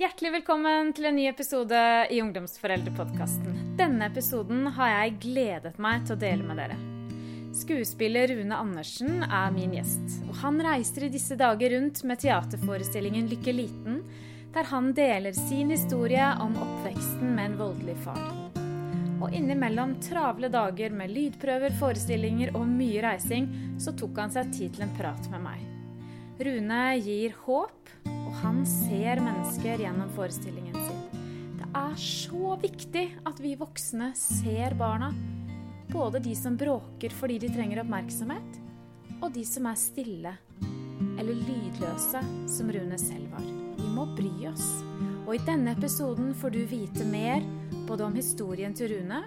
Hjertelig velkommen til en ny episode i Ungdomsforeldrepodkasten. Denne episoden har jeg gledet meg til å dele med dere. Skuespiller Rune Andersen er min gjest, og han reiser i disse dager rundt med teaterforestillingen Lykke liten, der han deler sin historie om oppveksten med en voldelig far. Og innimellom travle dager med lydprøver, forestillinger og mye reising, så tok han seg tid til en prat med meg. Rune gir håp, og han ser mennesker gjennom forestillingen sin. Det er så viktig at vi voksne ser barna. Både de som bråker fordi de trenger oppmerksomhet, og de som er stille eller lydløse, som Rune selv var. Vi må bry oss. Og i denne episoden får du vite mer både om historien til Rune,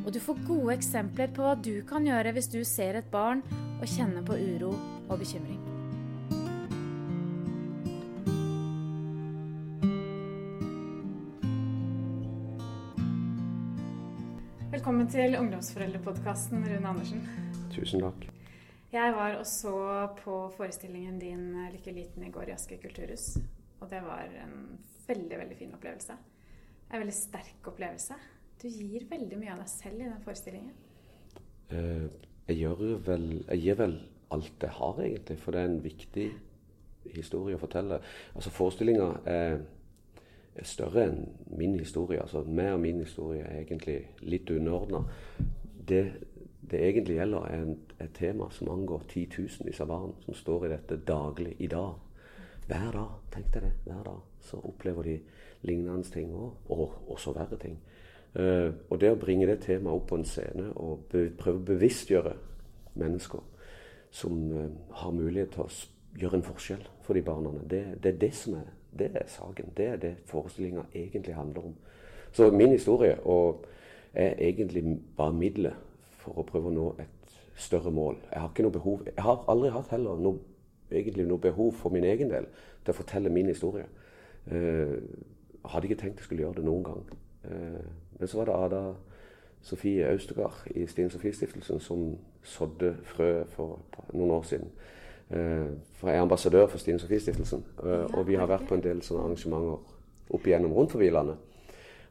og du får gode eksempler på hva du kan gjøre hvis du ser et barn og kjenner på uro og bekymring. Velkommen til Ungdomsforeldrepodkasten, Rune Andersen. Tusen takk. Jeg var og så på forestillingen din Lykke liten i går i Aske kulturhus. Og det var en veldig, veldig fin opplevelse. En veldig sterk opplevelse. Du gir veldig mye av deg selv i den forestillingen. Eh, jeg, gjør vel, jeg gir vel alt jeg har, egentlig. For det er en viktig historie å fortelle. Altså Forestillinga er større enn min historie. Altså meg og min historie er egentlig litt underordna. Det det egentlig gjelder, er en, et tema som angår titusenvis av barn som står i dette daglig i dag. Hver dag, tenk deg det, hver dag så opplever de lignende ting og, og også verre ting. Uh, og det å bringe det temaet opp på en scene og be, prøve å bevisstgjøre mennesker som uh, har mulighet til å gjøre en forskjell for de barna, det, det, er det som er, det er saken. Det er det forestillinga egentlig handler om. Så min historie er egentlig bare middelet for å prøve å nå et større mål. Jeg har ikke noe behov, jeg har aldri hatt heller noe, egentlig noe behov for min egen del til å fortelle min historie. Uh, hadde ikke tenkt jeg skulle gjøre det noen gang. Uh, men så var det Ada Sofie Austegard i Stine Sofie-stiftelsen som sådde frø for noen år siden. Uh, for jeg er ambassadør for Stine Sofie-stiftelsen, og vi har vært på en del sånne arrangementer opp igjennom rundt forbi landet.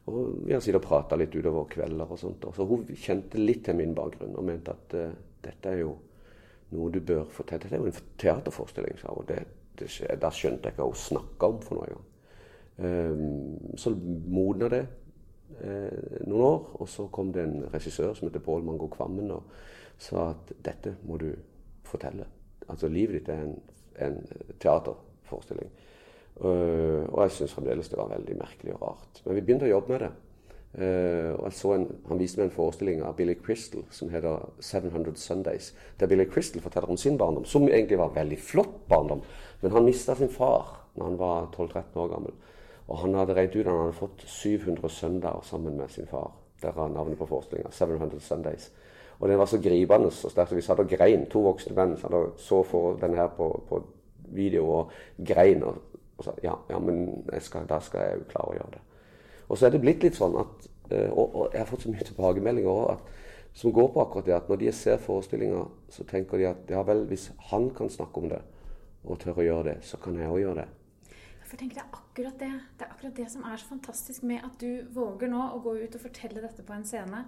Og vi har sittet og prata litt utover kvelder og sånt. Så hun kjente litt til min bakgrunn og mente at uh, dette er jo noe du bør fortelle. Dette er jo en teaterforestilling, sa hun. Det, det, da skjønte jeg ikke hva hun snakka om for noe engang. Um, så modna det uh, noen år, og så kom det en regissør som heter Pål Mango Kvammen og sa at dette må du fortelle. Altså livet ditt er en, en teaterforestilling. Uh, og jeg syns fremdeles det var veldig merkelig og rart. Men vi begynte å jobbe med det. Uh, og jeg så en, Han viste meg en forestilling av Billy Crystal som heter 700 Sundays. Der Billy Crystal forteller om sin barndom, som egentlig var veldig flott barndom. Men han mista sin far når han var 12-13 år gammel. Og han hadde regnet ut at han hadde fått 700 søndager sammen med sin far. Der er navnet på forestillinga. 700 Sundays. Og den var så gripende og sterk. Vi satt og grein, to voksne menn så for den her på, på video og grein. og og sa ja, ja men skal, da skal jeg jo klare å gjøre det. Og så er det blitt litt sånn at eh, Og, og jeg har fått så mye tilbakemeldinger også, som går på akkurat det at når de ser forestillinga, så tenker de at ja vel, hvis han kan snakke om det og tør å gjøre det, så kan jeg òg gjøre det. For tenk, det er akkurat det. Det er akkurat det som er så fantastisk med at du våger nå å gå ut og fortelle dette på en scene.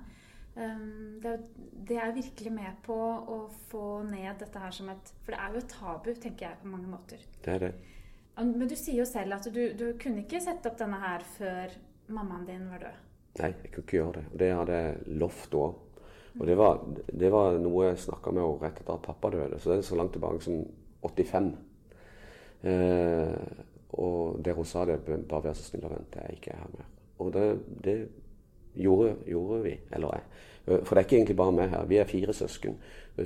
Um, det, er, det er virkelig med på å få ned dette her som et For det er jo et tabu, tenker jeg, på mange måter. Det er det. Men du sier jo selv at du, du kunne ikke sette opp denne her før mammaen din var død. Nei, jeg kunne ikke gjøre det. Og det hadde jeg lovt da. Og det var, det var noe jeg snakka med henne rett etter at pappa døde. Så det er så langt tilbake som 85. Eh, og der hun sa det, bare vær så snill og vente, jeg er ikke her mer. Og det, det gjorde, gjorde, vi, eller jeg. For det er ikke egentlig bare meg her. Vi er fire søsken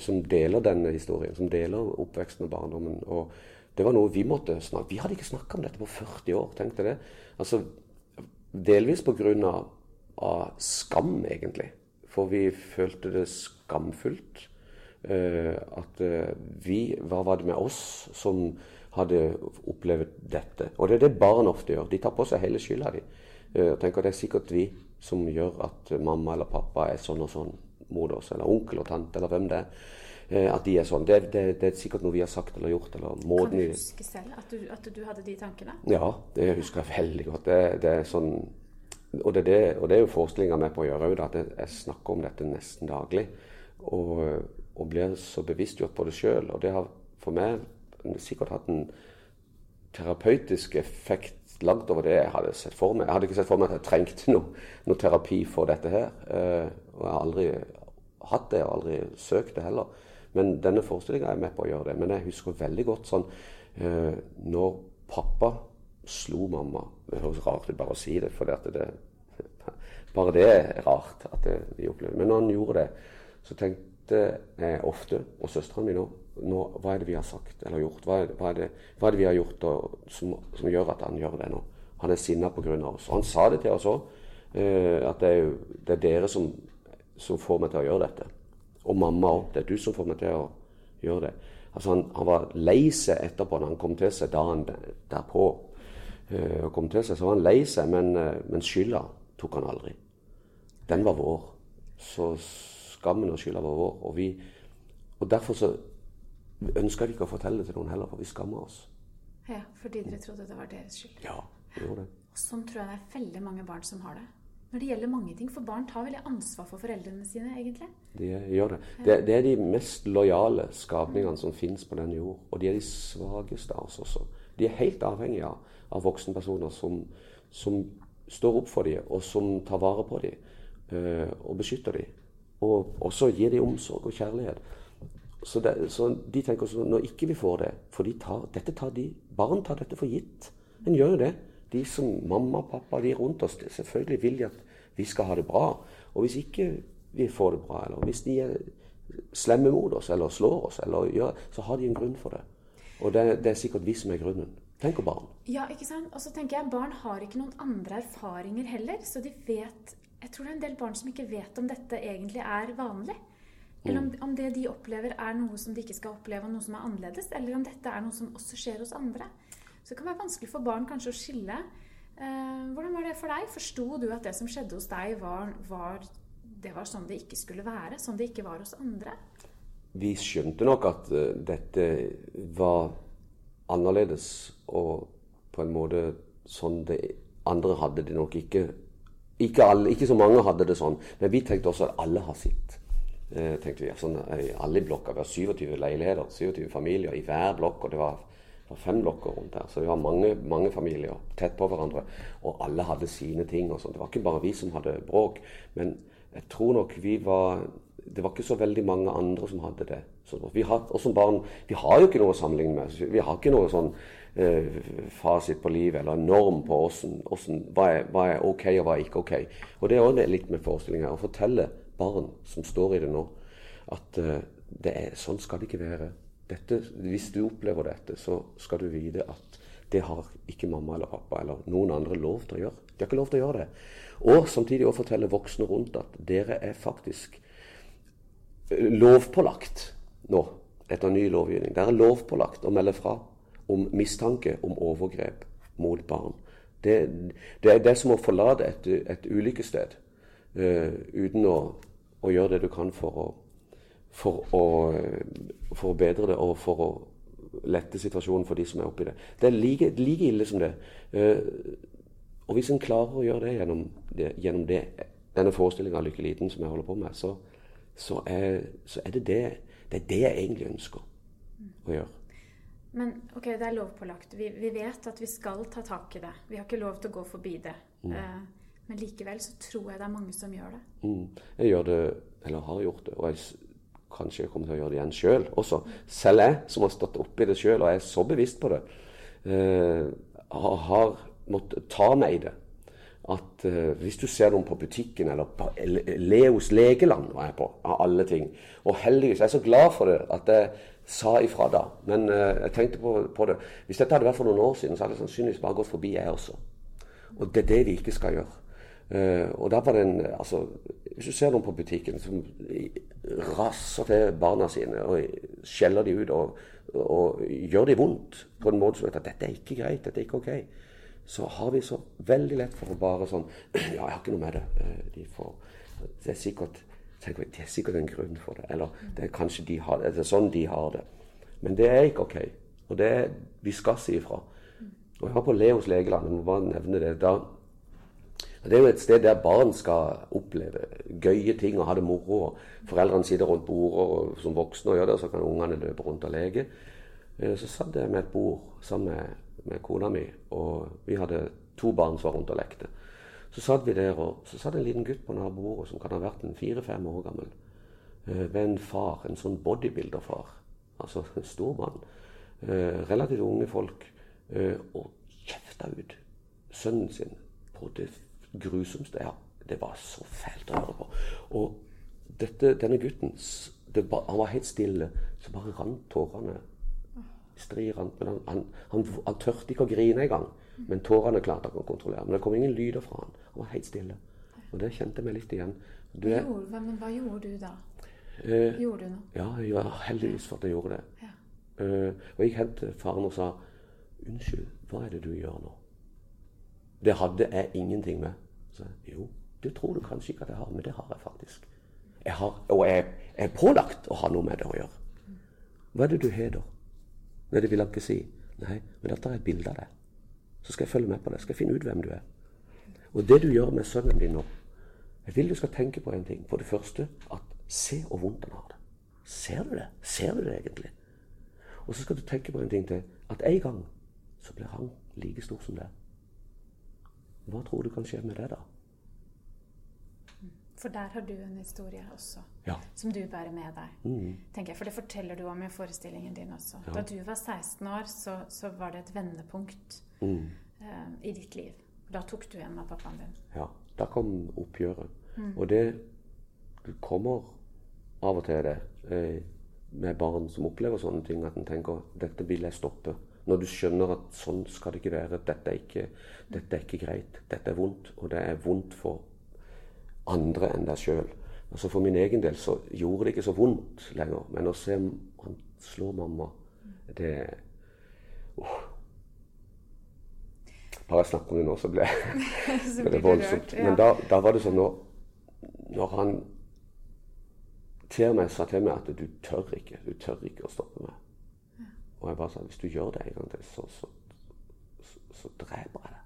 som deler denne historien. Som deler oppveksten og barndommen. Og det var noe vi måtte snakke Vi hadde ikke snakka om dette på 40 år, tenkte det. Altså, delvis grunn Av skam, egentlig. For vi følte det skamfullt. Uh, at uh, vi Hva var det med oss som hadde opplevd dette? Og det er det barn ofte gjør. De tar på seg hele skylda, de. Uh, tenker Det er sikkert vi som gjør at mamma eller pappa er sånn og sånn mot oss, eller onkel og tante, eller hvem det er. Eh, at de er sånn. Det, det, det, er sikkert noe vi har sagt eller gjort. Eller kan du huske selv at du, at du, hadde de tankene? Ja, det husker jeg veldig godt. Det, det er sånn, og, det, det, og det er jo forestillinga mi på å gjøre òg, at jeg snakker om dette nesten daglig. Og, og blir så bevisstgjort på det sjøl. Og det har for meg sikkert hatt en terapeutisk effekt langt over det jeg hadde sett for meg. Jeg hadde ikke sett for meg at jeg trengte noe, noe terapi for dette her. Eh, og jeg har aldri hatt det, og aldri søkt det heller. Men denne forestillinga er med på å gjøre det. Men jeg husker veldig godt sånn eh, når pappa slo mamma Det høres rart ut bare å si det, for det, det, bare det er rart at det, vi opplever Men når han gjorde det, så tenkte jeg ofte, og søstera mi nå, nå, Hva er det vi har sagt eller gjort? Hva er, hva er, det, hva er det, vi har gjort og, som, som, gjør at han gjør det nå? Han er sinna pga. oss. Og han sa det til oss òg. Eh, at det er, det er dere som, som får meg til å gjøre dette. Og mamma òg. Det er du som får meg til å gjøre det. Altså han, han var lei seg etterpå, når han kom til seg dagen derpå. Eh, kom til seg, Så var han lei seg, men, uh, men skylda tok han aldri. Den var vår. Så skammen og skylda var vår. Og, vi, og derfor så ønska vi ikke å fortelle det til noen heller, for vi skamma oss. Ja, Fordi dere trodde det var deres skyld? Ja, vi gjorde det. Og Sånn tror jeg det er veldig mange barn som har det når det gjelder mange ting. For barn tar veldig ansvar for foreldrene sine, egentlig. De gjør det. Det, det er de mest lojale skapningene som finnes på denne jord. Og de er de svakeste av oss også. De er helt avhengige av, voksenpersoner som, som, står opp for dem, og som tar vare på dem øh, og beskytter dem. Og også gir dem omsorg og kjærlighet. Så, det, så de tenker også når ikke vi får det For de tar, dette tar de, barn tar dette for gitt. En gjør jo det de som mamma og pappa de rundt oss, selvfølgelig vil de at vi skal ha det bra. Og hvis ikke vi får det bra, eller hvis de er slemme mot oss eller slår oss, eller gjør, så har de en grunn for det. Og det, det er sikkert vi som er grunnen. Tenk på barn. Ja, ikke sant? Og så tenker jeg Barn har ikke noen andre erfaringer heller. Så de vet Jeg tror det er en del barn som ikke vet om dette egentlig er vanlig. Eller om, mm. om det de opplever, er noe som de ikke skal oppleve, og noe som er annerledes. Eller om dette er noe som også skjer hos andre. Så det kan være vanskelig for barn kanskje å skille. Eh, hvordan var det for deg? Forsto du at det som skjedde hos deg, var, var, det var sånn det ikke skulle være? Sånn det ikke var hos andre? Vi skjønte nok at uh, dette var annerledes, og på en måte sånn det andre hadde det nok ikke. Ikke, alle, ikke så mange hadde det sånn, men vi tenkte også at alle har sitt. Eh, tenkte vi. Sånn, alle i blokka. Vi har 27 leiligheter, 27 familier i hver blokk. og det var var fem blokker rundt her, så vi var mange, mange, familier tett på hverandre. Og alle hadde sine ting. og sånt. Det var ikke bare vi som hadde bråk. Men jeg tror nok vi var Det var ikke så veldig mange andre som hadde det. Vi har, og som barn Vi har jo ikke noe å sammenligne med. Vi har ikke noe sånn eh, fasit på livet eller norm på hvordan, hvordan, hva, er, hva, er, OK og hva er ikke OK. Og det er også litt med forestillinga. Å fortelle barn som står i det nå, at eh, det er, sånn skal det ikke være dette, hvis du opplever dette, så skal du vite at det har ikke mamma eller pappa eller noen andre lov til å gjøre. De har ikke lov til å gjøre det. Og samtidig å fortelle voksne rundt at dere er faktisk eh, lovpålagt nå, etter ny lovgivning. Dere er lovpålagt å melde fra om mistanke om overgrep mot barn. Det, det, det som å forlate et, et ulykkessted uten å, å, gjøre det du kan for å for å, for å, bedre det og for å lette situasjonen for de som er oppi det. Det er like, like ille som det. Uh, og hvis en klarer å gjøre det gjennom, det, gjennom det, denne forestillinga av Lykke liten som jeg holder på med, så, så, er, så er, det, det det er det jeg egentlig ønsker å gjøre. Men ok, det er lovpålagt. Vi, vi, vet at vi skal ta tak i det. Vi har ikke lov til å gå forbi det. Mm. Uh, men likevel så tror jeg det er mange som gjør det. Mm. Jeg gjør det, eller har gjort det. Og jeg kanskje jeg kommer til å gjøre det igjen sjøl selv også. Selv jeg, som har stått oppi det sjøl og er så bevisst på det, uh, har måttet ta meg i det. At uh, hvis du ser noen på butikken, eller på Leos legeland var jeg på, av alle ting Og heldigvis, jeg er så glad for det at jeg sa ifra da. Men uh, jeg tenkte på, på, det. Hvis dette hadde vært for noen år siden, så hadde jeg sannsynligvis bare gått forbi, jeg også. Og det er det vi ikke skal gjøre. Uh, og da var det en, altså, Hvis du ser noen på butikken som rasser til barna sine og skjeller de ut og, og gjør de vondt på en måte som at dette er ikke greit, dette er ikke ok, så har vi så veldig lett for å bare sånn Ja, jeg har ikke noe med det. Eh, de får, det er sikkert tenker det er sikkert en grunn for det. Eller det er kanskje de har, det er sånn de har det. Men det er ikke OK. Og det er, vi skal si ifra. Og jeg var på Leos legeland, jeg må bare nevne det. da det er jo et sted der barn skal oppleve gøye ting og ha det moro. og Foreldrene sitter rundt bordet som voksne og gjør det, og så kan ungene løpe rundt og leke. Eh, så satt jeg med et bord sammen med, med, kona mi, og vi hadde to barn som var rundt og lekte. Så satt vi der, og så satt en liten gutt på nabobordet som kan ha vært en fire-fem år gammel. Ved eh, en far, en sånn bodybuilder-far. Altså en stor mann. Eh, relativt unge folk. Og kjefta ut sønnen sin på det grusomste. Ja, det var så fælt å høre på. Og dette, denne gutten var, Han var helt stille. Så bare rant tårene. Stri rant, men han, han, han, han tørte ikke å grine engang. Men tårene klarte han å kontrollere. Men det kom ingen lyder fra han. Han var helt stille. Og det kjente jeg meg litt igjen. Du, hva, gjorde, men hva gjorde du da? Eh, gjorde du noe? Ja, ja, heldigvis for at jeg gjorde det. Ja. Eh, og jeg hentet faren og sa Unnskyld, hva er det du gjør nå? Det hadde jeg ingenting med. Så, jo, det tror du kanskje ikke at jeg har, men det har jeg faktisk. Jeg har, og jeg, jeg er pålagt å ha noe med det å gjøre. Hva er det du har, da? Nei, det vil han ikke si. Nei, men dette er et bilde av deg. Så skal jeg følge med på det. Skal jeg finne ut hvem du er. Og det du gjør med sønnen din nå Jeg vil du skal tenke på en ting. For det første at se hvor vondt han har det. Ser du det? Ser du det egentlig? Og så skal du tenke på en ting til. At en gang så blir han like stor som det. Hva tror du kan skje med det, da? For der har du en historie også, ja. som du bærer med deg. Mm. tenker jeg. For det forteller du om i forestillingen din også. Ja. Da du var 16 år, så, så var det et vendepunkt mm. uh, i ditt liv. Da tok du igjen av pappaen din. Ja. Da kom oppgjøret. Mm. Og det kommer av og til, det, eh, med barn som opplever sånne ting, at en tenker dette vil jeg stoppe. Når du skjønner at sånn skal det ikke være. Dette er ikke, dette er ikke greit. Dette er vondt. Og det er vondt for andre enn deg sjøl. Altså For min egen del så gjorde det ikke så vondt lenger. Men å se han slå mamma, det uh. Bare jeg snakker om det nå, så ble, ble det voldsomt. Men da, da, var det sånn når, når han til meg sa til meg at du tør ikke, du tør ikke å stoppe meg. Og jeg bare sa hvis du gjør det en gang til, så, så, så, så dreper jeg deg.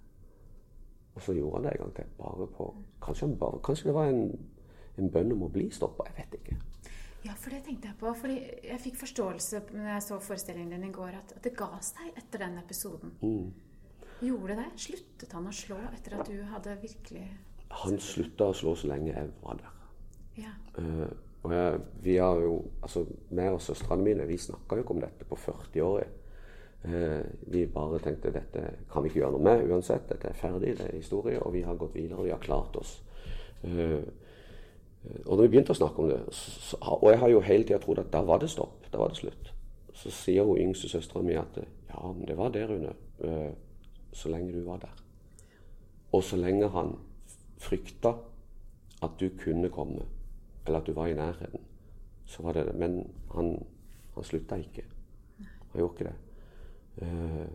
Og så gjorde han det en gang til. bare på, Kanskje, bare, kanskje det var en, en bønn om å bli stoppa. Jeg vet ikke. Ja, for det tenkte jeg på. fordi Jeg fikk forståelse når jeg så forestillingen din i går, at, at det ga seg etter den episoden. Mm. Gjorde det? Sluttet han å slå etter at du hadde virkelig Han slutta å slå så lenge jeg var der. Ja. Uh, og jeg, vi har jo, altså meg og søstrene mine vi snakka jo ikke om dette på 40 år. Eh, vi bare tenkte dette kan vi ikke gjøre noe med uansett. Dette er ferdig, det er historie, og vi har gått videre. Vi har klart oss. Eh, og da vi begynte å snakke om det, så, og jeg har jo hele tida trodd at da var det stopp, da var det slutt, så sier hun yngste søstera mi at ja, men det var det, Rune, eh, så lenge du var der. Og så lenge han frykta at du kunne komme eller at du var i nærheten. Så var det det. Men han, han slutta ikke. Han gjorde ikke det. Uh,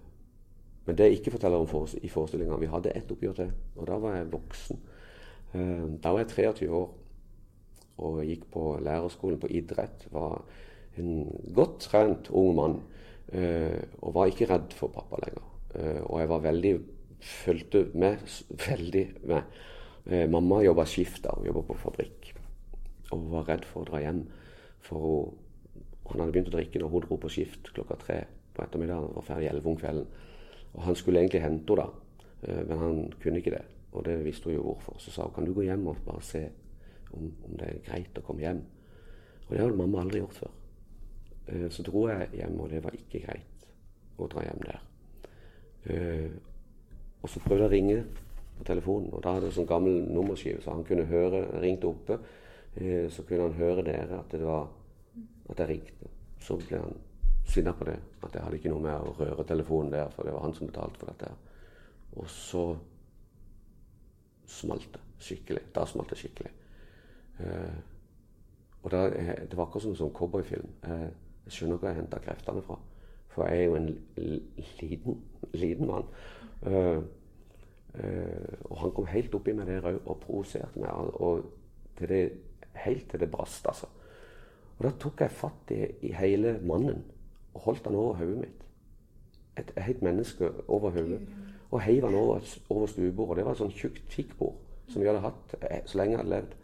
men det jeg ikke forteller om for, i forestillinga Vi hadde ett oppgjør til, og da var jeg voksen. Uh, da var jeg 23 år og gikk på lærerskolen på idrett. Var en godt trent ung mann. Uh, og var ikke redd for pappa lenger. og jeg var veldig fulgte med veldig med. mamma jobba skift da, jobba på fabrikk og var redd for å dra hjem. For hun, han hadde begynt å drikke når hun dro på skift klokka tre på ettermiddagen. Var ferdig elleve om kvelden. Og han skulle egentlig hente henne da, eh, men han kunne ikke det. Og det visste hun jo hvorfor. Så sa hun kan du gå hjem og bare se om, om det er greit å komme hjem. Og det hadde mamma aldri gjort før. Eh, så dro jeg hjem, og det var ikke greit å dra hjem der. Eh, og så prøvde jeg å ringe på telefonen, og da hadde jeg sånn gammel nummerskive, så han kunne høre. Jeg ringte oppe. Eh, så kunne han høre dere at det var at jeg ringte. Så ble han sinna på det. At jeg hadde ikke noe med å røre telefonen der, for det var han som betalte for dette. Og så smalt det skikkelig. Da smalt det skikkelig. Eh, og da, Det var akkurat som en sånn cowboyfilm. Eh, jeg skjønner hvor jeg henta kreftene fra. For jeg er jo en liten, liten mann. Eh, uh, og han kom helt oppi meg der òg og provoserte meg. Og til det helt til det brast, altså. Og da tok jeg fatt i, i hele mannen og holdt han over hodet mitt. Et, et helt menneske over hodet. Og heiv han over, over stuebordet. Det var et sånn tjukt tikkbord som vi hadde hatt eh, så lenge jeg hadde levd.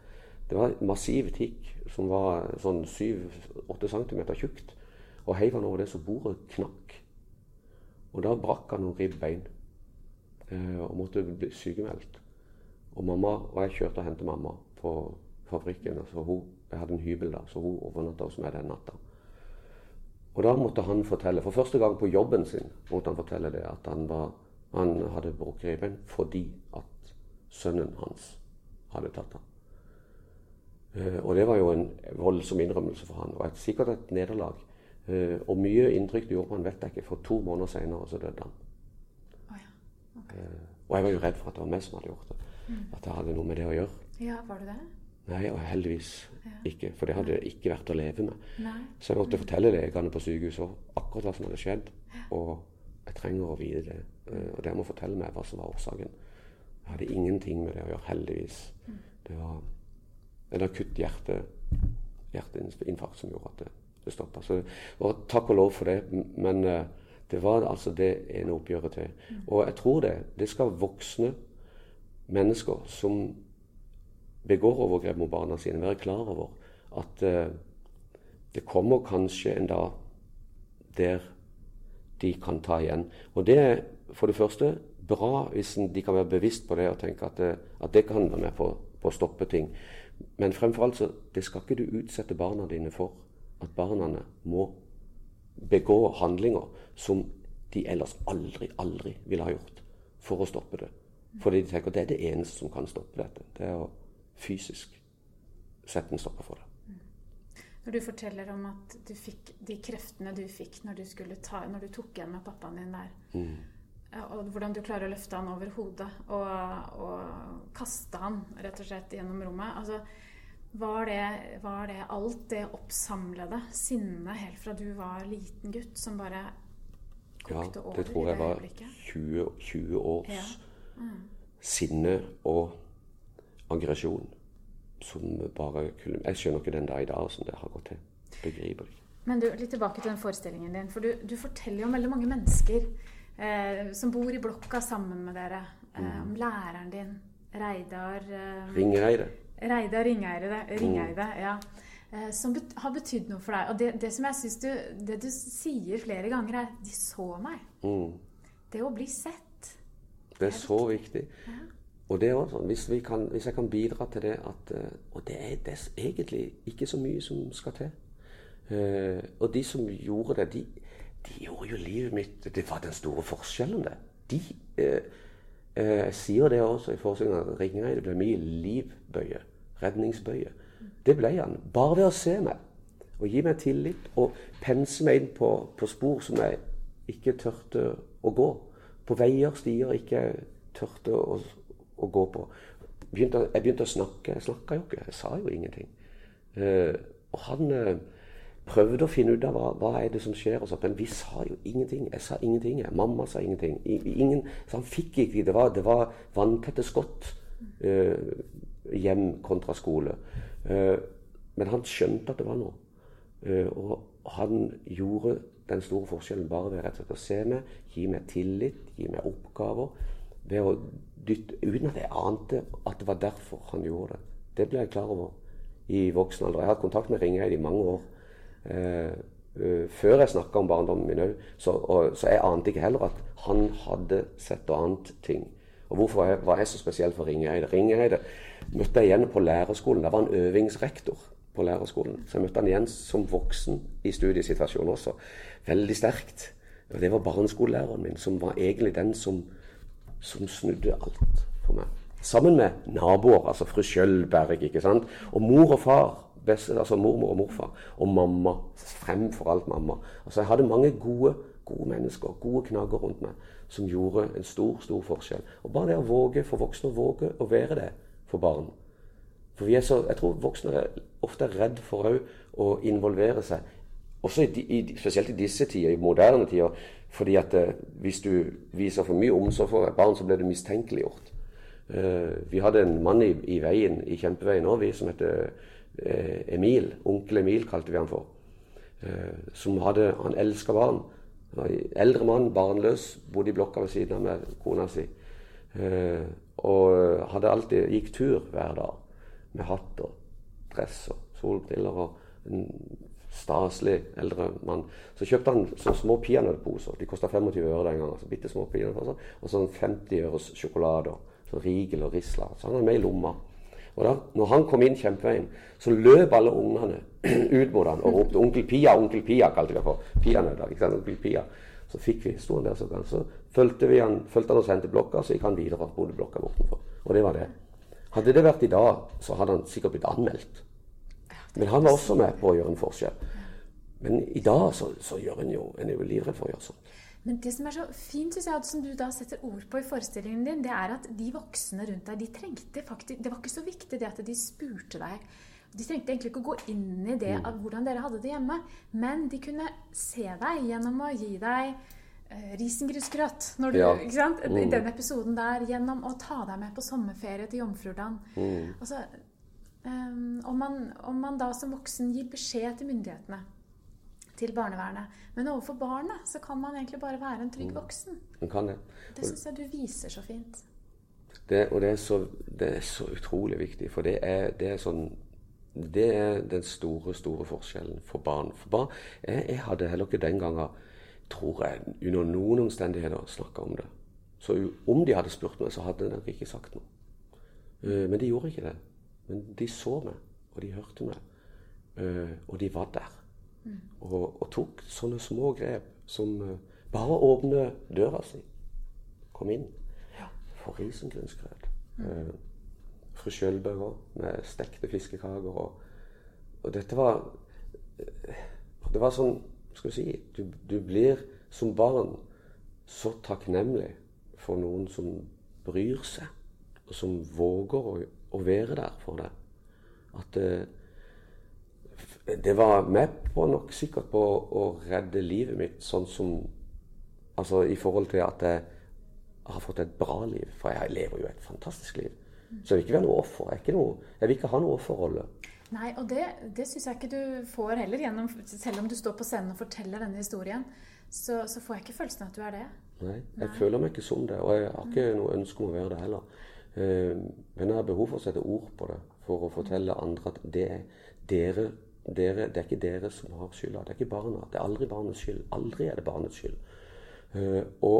Det var massiv tikk som var sånn 7-8 cm tjukt. Og heiv han over det så bordet knakk. Og da brakk han noen ribbein eh, og måtte bli sykemeldt. Og mamma, og jeg kjørte og hentet mamma på fabrikken. Altså hun, jeg hadde en hybel da, så hun overnatta hos meg den natta. Og da måtte han fortelle, for første gang på jobben sin måtte han fortelle det, at han, var, han hadde brukket ribbein fordi at sønnen hans hadde tatt ham. Uh, og det var jo en voldsom innrømmelse for han, og et, sikkert et nederlag. Uh, og mye inntrykk det gjorde på han, vet jeg ikke, for to måneder seinere så døde han. Oh, ja. okay. uh, og jeg var jo redd for at det var meg som hadde gjort det. Mm. At det hadde noe med det å gjøre. Ja, var det det? Nei, og heldigvis ja. ikke. For det hadde det ikke vært å leve med. Nei. Så jeg måtte fortelle legene på sykehuset akkurat hva som hadde skjedd. Og jeg trenger å vite det. Og dere må fortelle meg hva som var årsaken. Jeg hadde ingenting med det å gjøre, heldigvis. Mm. Det var en akutt hjerte, hjerteinfarkt som gjorde at det, det stoppa. Og takk og lov for det. Men uh, det var altså det ene oppgjøret til. Mm. Og jeg tror det. Det skal voksne mennesker som begår overgrep mot barna sine, være klar over at eh, det kommer kanskje en dag der de kan ta igjen. Og det er for det første bra hvis de kan være bevisst på det og tenke at det, at det kan være med på, på å stoppe ting. Men fremfor alt så det skal ikke du utsette barna dine for. At barna må begå handlinger som de ellers aldri, aldri ville ha gjort for å stoppe det. Fordi de tenker at det er det eneste som kan stoppe dette. Det er å fysisk sette en stopper for det. Når du forteller om at du fikk de kreftene du fikk når du, ta, når du tok igjen med pappaen din der, mm og hvordan du klarer å løfte han over hodet og, og kaste han rett og slett gjennom rommet. Altså, var det, var det alt det oppsamlede sinnet helt fra du var liten gutt, som bare kokte over? Ja, det tror jeg var 20, 20 års ja. mm. sinne og aggresjon som bare Jeg skjønner ikke den dag i dag som det har gått til. Begriper ikke. Men du, litt tilbake til den forestillingen din. For du, du forteller jo om veldig mange mennesker eh, som bor i blokka sammen med dere. Eh, mm. om læreren din, Reidar eh, Ringereide. Reidar Ringeide, Ringeide mm. ja. Eh, som bet har betydd noe for deg. Og det, det som jeg syns du Det du sier flere ganger, er 'de så meg'. Mm. Det å bli sett. Det er så viktig. Ja. Og det er også sånn, hvis, kan, hvis, jeg kan bidra til det at eh, Og det er, er egentlig ikke så mye som skal til. Uh, og de som gjorde det, de, de gjorde jo livet mitt Det var den store forskjellen, det. De eh, eh, sier det også i forestillingen at Ringereide ble mye livbøye. Redningsbøye. Det ble han. Bare ved å se meg og gi meg tillit og pense meg inn på, på spor som jeg ikke tørte å gå. På veier, stier ikke tørte å, å gå på. Begynte, jeg begynte å snakke. Jeg snakka jo ikke. Jeg sa jo ingenting. Eh, og han eh, prøvde å finne ut av hva, hva er det som skjer. Og så, men vi sa jo ingenting. Jeg sa ingenting. Jeg. Mamma sa ingenting. Ingen, så han fikk ikke Det var, det var vanntette skott uh, hjem kontra skole. Uh, men han skjønte at det var noe. Uh, og han gjorde den store forskjellen bare ved rett og slett å se meg, gi meg tillit, gi meg oppgaver. Ved å dytte, uten at jeg ante at det var derfor han gjorde det. Det ble jeg klar over i voksen alder. Jeg har hatt kontakt med Ringeid i mange år. Eh, eh, før jeg snakka om barndommen min òg. Så, så, jeg ante ikke heller at han hadde sett og annet ting. Og hvorfor var jeg så spesiell for Ringeide? Ringeide møtte jeg igjen på lærerskolen. Da var han øvingsrektor på lærerskolen. Så jeg møtte han igjen som voksen i studiesituasjonen også. Veldig sterkt. Og det var barneskolelæreren min, som var egentlig den som, som snudde alt for meg. Sammen med naboer, altså fru Skjølberg, ikke sant. Og mor og far Best, altså mormor og morfar. Og mamma. Fremfor alt mamma. Altså Jeg hadde mange gode, gode mennesker, gode knagger rundt meg, som gjorde en stor, stor forskjell. Og bare det å våge, for voksne å våge å være det for barn. For så, Jeg tror voksne er ofte er redd for å involvere seg. Også i, i, spesielt i disse tider, i moderne tider. Fordi at eh, hvis du viser for mye omsorg for et barn, så blir du mistenkeliggjort. Uh, vi hadde en mann i, i veien, i kjempeveien òg, som heter eh, Emil. Onkel Emil kalte vi han for. Eh, som hadde Han elska barn. Eldre mann, barnløs, bodde i blokka ved siden av med kona si. Eh, og hadde alltid gikk tur hver dag med hatt og dress og solbriller. og en staselig eldre mann. Så kjøpte han sånne små peanøttposer. De kosta 25 øre den gangen. altså bitte små peanøttposer, Og sånn 50 øres sjokolade. Så Rigel og Risla. Så han var med i lomma. Og da når han kom inn kjempeveien, så løp alle ungene ut mot han og ropte 'Onkel Pia, onkel Pia', kalte vi det for. Peanøtter. ikke sant, onkel Pia. Så fikk vi, sto han der, så, så fulgte, han, fulgte han oss hen til blokka, så gikk han videre og bodde blokka bortenfor. Og det var det. Hadde det vært i dag, så hadde han sikkert blitt anmeldt. Men han var også med på å gjøre en forskjell. Men i dag så, så gjør en jo En er jo livredd for å gjøre sånn. Men det som er så fint, synes jeg, som du da setter ord på i forestillingen din, det er at de voksne rundt deg, de trengte faktisk Det var ikke så viktig det at de spurte deg. De trengte egentlig ikke å gå inn i det av hvordan dere hadde det hjemme, men de kunne se deg gjennom å gi deg uh, risengrynsgrøt. Ja. Mm. I den episoden der, gjennom å ta deg med på sommerferie til Jomfruland. Mm. Altså, Um, om, man, om, man, da som voksen gir beskjed til myndighetene, til barnevernet, men overfor barnet så kan man egentlig bare være en trygg mm. voksen. Man kan det. Det syns jeg du viser så fint. Det, og det er, så, det er, så, utrolig viktig, for det er, det er, sånn Det er den store, store forskjellen for barn. For barn jeg, jeg hadde heller ikke den gangen, tror jeg, under noen omstendigheter snakka om det. Så om de hadde spurt meg, så hadde jeg nok ikke sagt noe. Uh, men de gjorde ikke det. Men de så meg, og de hørte meg. Uh, og de var der. Mm. Og, og, tok sånne små grep som uh, bare åpne døra si. Kom inn. Ja. For risengrynsgrøt. Mm. Uh, fru Skjølbøger med stekte fiskekaker. Og, og, dette var Det var sånn Skal vi si du, du blir som barn så takknemlig for noen som bryr seg, og som våger å å være der for deg. At det, eh, det var med på nok sikkert på å redde livet mitt sånn som Altså i forhold til at jeg har fått et bra liv. For jeg lever jo et fantastisk liv. Så jeg vil ikke være noe offer. Jeg, noe, jeg vil ikke ha noe offerrolle. Nei, og det, det syns jeg ikke du får heller. Gjennom, selv om du står på scenen og forteller denne historien, så, så får jeg ikke følelsen av at du er det. Nei, jeg Nei. føler meg ikke som det. Og jeg har ikke noe ønske om å være det heller. Eh, men jeg har behov for å sette ord på det for å fortelle andre at det er dere, dere det er ikke dere som har skylda. Det er ikke barna. Det er aldri barnets skyld. Aldri er det barnets skyld. Å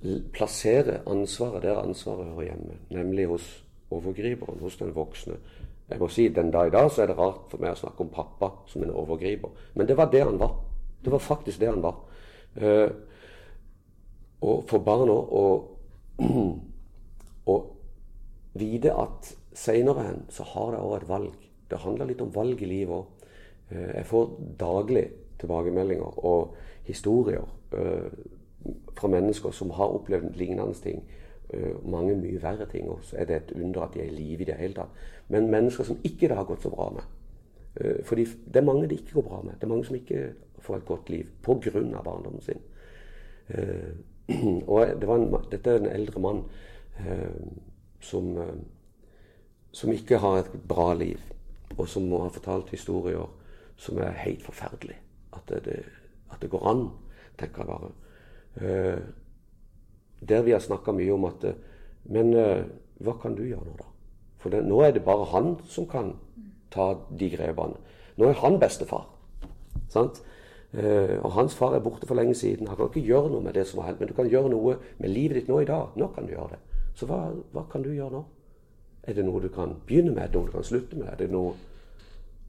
og plassere ansvaret der ansvaret hører hjemme, nemlig hos overgriperen, hos den voksne. Jeg må si, Den dag i dag så er det rart for meg å snakke om pappa som en overgriper. Men det var det han var. Det var faktisk det han var. Uh, og for barna å Og vite at seinere hen så har jeg òg et valg. Det handler litt om valg i livet òg. Eh, jeg får daglig tilbakemeldinger og historier uh, fra mennesker som har opplevd lignende ting. Uh, mange mye verre ting. Og så er det et under at de er i live i det hele tatt. Men mennesker som ikke det har gått så bra med. For det er mange det ikke går bra med. Det er mange som ikke får et godt liv pga. barndommen sin. og det en, dette er en eldre mann Eh, som, eh, som ikke har et bra liv, og som må ha fortalt historier som er helt forferdelige. At det, at det går an, tenker jeg bare. Eh, der vi har snakka mye om at Men hva kan du gjøre nå, da? For det, nå er det bare han som kan ta de grepene. Nå er han bestefar. Sant? Eh, og hans far er borte for lenge siden. Han kan ikke gjøre noe med det som har hendt, men du kan gjøre noe med livet ditt nå i dag. Nå kan du gjøre det. Så hva, hva, kan du gjøre nå? Er det noe du kan begynne med? Er noe du kan slutte med? Er det noe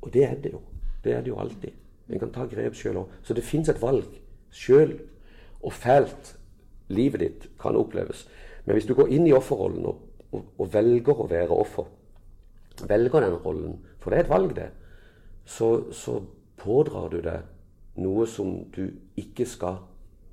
Og det er det jo. Det er det jo alltid. En kan ta grep sjøl òg. Så det fins et valg. Sjøl og fælt livet ditt kan oppleves. Men hvis du går inn i offerrollen og, og, og velger å være offer, velger den rollen, for det er et valg, det, så, så pådrar du deg noe som du ikke skal,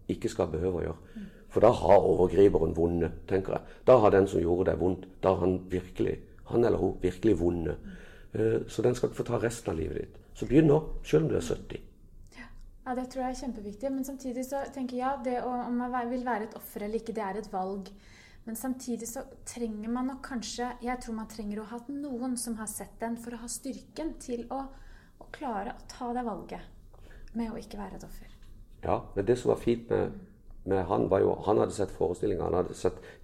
ikke skal behøve å gjøre. For da har overgriperen vunnet, tenker jeg. Da har den som gjorde det, vondt. Da har han virkelig, han eller hun virkelig vunnet. Uh, så den skal ikke få ta resten av livet ditt. Så begynn nå, selv om du er 70. Ja, Det tror jeg er kjempeviktig. Men samtidig så tenker jeg ja, det å, om man vil være et offer eller ikke, det er et valg. Men samtidig så trenger man nok kanskje Jeg tror man trenger å ha noen som har sett den, for å ha styrken til å, å klare å ta det valget med å ikke være et offer. Ja, men det som var fint med, med han, var jo Han hadde sett forestillinga.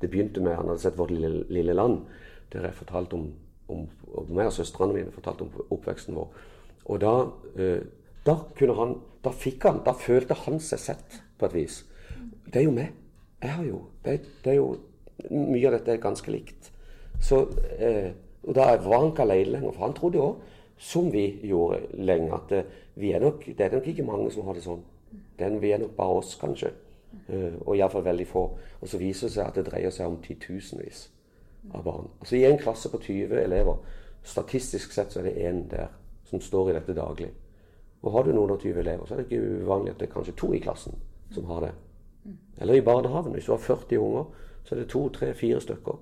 Det begynte med han hadde sett Vårt lille, lille land, der jeg fortalte om, om, om meg og søstrene mine fortalte om oppveksten vår. Og da, eh, da kunne han Da fikk han Da følte han seg sett, på et vis. Det er jo meg. Jeg har jo Det, det er jo Mye av dette er ganske likt. Så eh, Og da var han ikke alene lenger, for han trodde òg, som vi gjorde lenge, at eh, vi er nok, det er nok ikke mange som har det sånn. Den, vi er nok bare oss, kanskje. Uh, og iallfall veldig få. Og så viser det seg at det dreier seg om titusenvis av barn. Altså I en klasse på 20 elever, statistisk sett så er det én der som står i dette daglig. Og har du noen og 20 elever, så er det ikke uvanlig at det er kanskje to i klassen som har det. Eller i barnehagen. Hvis du har 40 unger, så er det to, tre, fire stykker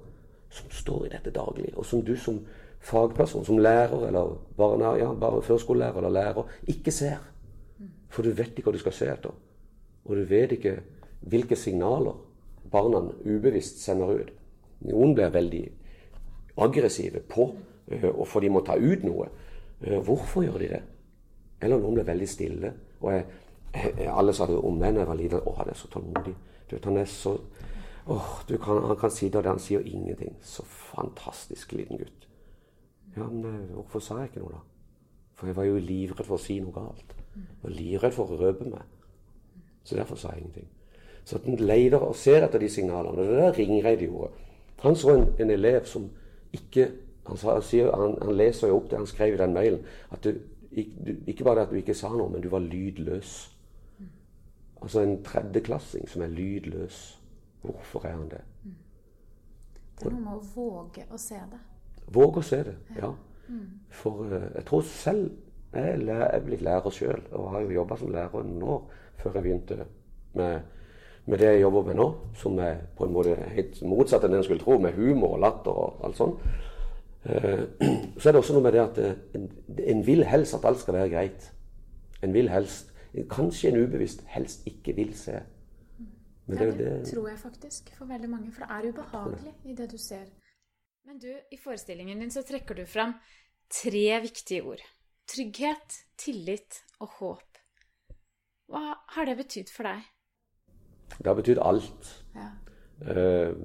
som står i dette daglig. Og som du som fagperson, som lærer eller barne, ja, bare førskolelærer eller lærer, ikke ser. For du vet ikke hva du skal se etter. Og du vet ikke hvilke signaler barna ubevisst sender ut. Noen blir veldig aggressive på, eh, og for de må ta ut noe. Eh, hvorfor gjør de det? Eller noen blir veldig stille. Og jeg, alle sa det om meg da jeg var liten. 'Å, han er så tålmodig.' Du vet, han er så åh, kan, Han kan sitte der, han sier ingenting. Så fantastisk liten gutt. Ja, men eh, hvorfor sa jeg ikke noe, da? For jeg var jo livredd for å si noe galt. Var livredd for å røpe meg. Så derfor sa jeg ingenting. Så at en leter og ser etter de signalene. Det er det Ringreid gjorde. Han så en, en, elev som ikke han, sa, han, han, leser jo opp det han skrev i den mailen. At du, du, ikke bare det at du ikke sa noe, men du var lydløs. Altså en tredjeklassing som er lydløs. Hvorfor er han det? Det er noe med å våge å se det. Våge å se det, ja. For uh, jeg tror selv jeg er blitt lærer sjøl, og har jo jobba som lærer noen år før jeg begynte med, med, det jeg jobber med nå, som er på en måte helt motsatt enn en skulle tro, med humor og latter og alt sånt. Eh, så er det også noe med det at eh, en, en, vil helst at alt skal være greit. En vil helst Kanskje en ubevisst helst ikke vil se. Men det, det, det tror jeg faktisk for veldig mange. For det er ubehagelig i det du ser. Men du, i forestillingen din så trekker du fram tre viktige ord. Trygghet, tillit og håp. Hva har det betydd for deg? Det har betydd alt. Ja. Uh,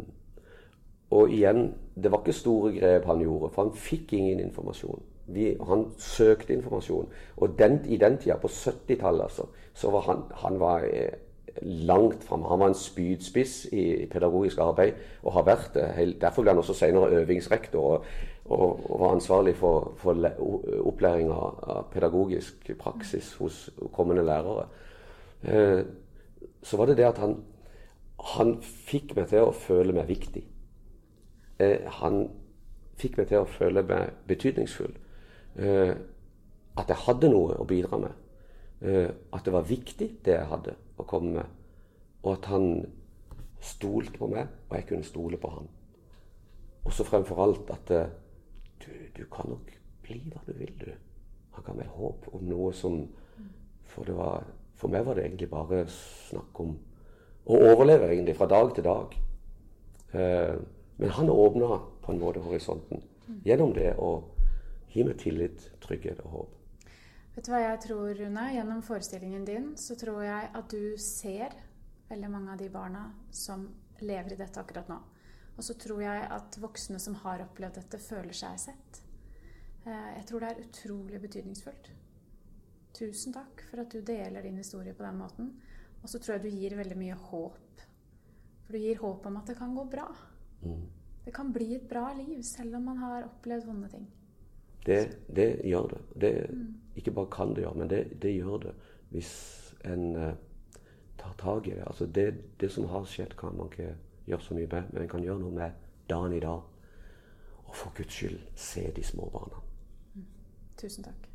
og igjen, det var ikke store grep han gjorde, for han fikk ingen informasjon. Vi, han søkte informasjon. Og den, i den tida, på 70-tallet, altså, så var han, han var, eh, langt framme. Han var en spydspiss i pedagogisk arbeid, og har vært det. Derfor ble han også senere øvingsrektor. Og, og, og var ansvarlig for, for opplæring av pedagogisk praksis hos kommende lærere. Eh, så var det det at han, han fikk meg til å føle meg viktig. Eh, han fikk meg til å føle meg betydningsfull. Eh, at jeg hadde noe å bidra med. Eh, at det var viktig, det jeg hadde å komme med. Og at han stolte på meg, og jeg kunne stole på han. Og så fremfor alt at eh, du, du, kan nok bli hva du vil, du. Han ga meg håp om noe som For, det var, for meg var det egentlig bare snakk om å overleve egentlig fra dag til dag. Eh, men han åpna på en måte horisonten gjennom det å gi meg tillit, trygghet og håp. Vet du hva jeg tror, Rune? Gjennom forestillingen din så tror jeg at du ser veldig mange av de barna som lever i dette akkurat nå. Og så tror jeg at voksne som har opplevd dette, føler seg sett. Eh, jeg tror det er utrolig betydningsfullt. Tusen takk for at du deler din historie på den måten. Og så tror jeg du gir veldig mye håp. For du gir håp om at det kan gå bra. Mm. Det kan bli et bra liv selv om man har opplevd vonde ting. Det, det gjør det. det mm. Ikke bare kan det gjøre, men det, det gjør det hvis en uh, tar tak i det. Altså det, det som har skjedd, kan man ikke gjøre så mye med, men en kan gjøre noe med dagen i dag. Og for Guds skyld, se de små barna. Mm. Tusen takk.